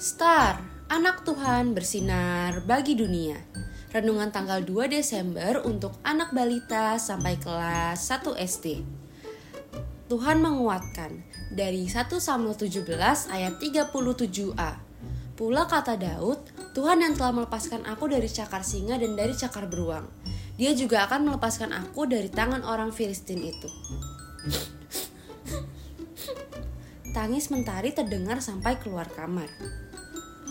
Star, anak Tuhan bersinar bagi dunia. Renungan tanggal 2 Desember untuk anak balita sampai kelas 1 SD. Tuhan menguatkan dari 1 Samuel 17 ayat 37a. Pula kata Daud, Tuhan yang telah melepaskan aku dari cakar singa dan dari cakar beruang. Dia juga akan melepaskan aku dari tangan orang Filistin itu. Tangis Mentari terdengar sampai keluar kamar.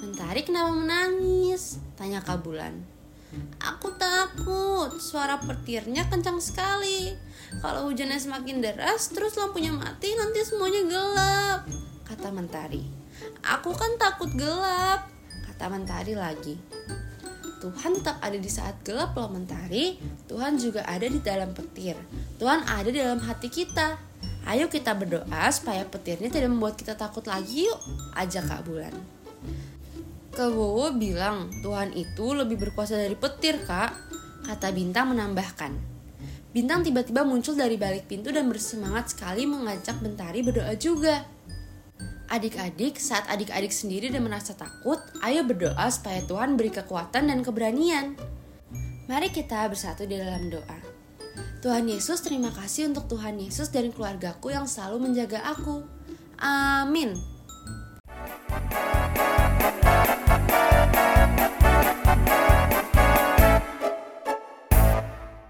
Mentari kenapa menangis? Tanya Kabulan. Aku takut, suara petirnya kencang sekali. Kalau hujannya semakin deras, terus lampunya mati, nanti semuanya gelap. Kata Mentari. Aku kan takut gelap, kata Mentari lagi. Tuhan tetap ada di saat gelap loh Mentari. Tuhan juga ada di dalam petir. Tuhan ada di dalam hati kita. Ayo kita berdoa supaya petirnya tidak membuat kita takut lagi yuk, ajak Kak Bulan. Kebowo bilang, Tuhan itu lebih berkuasa dari petir, Kak. Kata Bintang menambahkan. Bintang tiba-tiba muncul dari balik pintu dan bersemangat sekali mengajak Bentari berdoa juga. Adik-adik, saat adik-adik sendiri dan merasa takut, ayo berdoa supaya Tuhan beri kekuatan dan keberanian. Mari kita bersatu di dalam doa. Tuhan Yesus, terima kasih untuk Tuhan Yesus dan keluargaku yang selalu menjaga aku. Amin.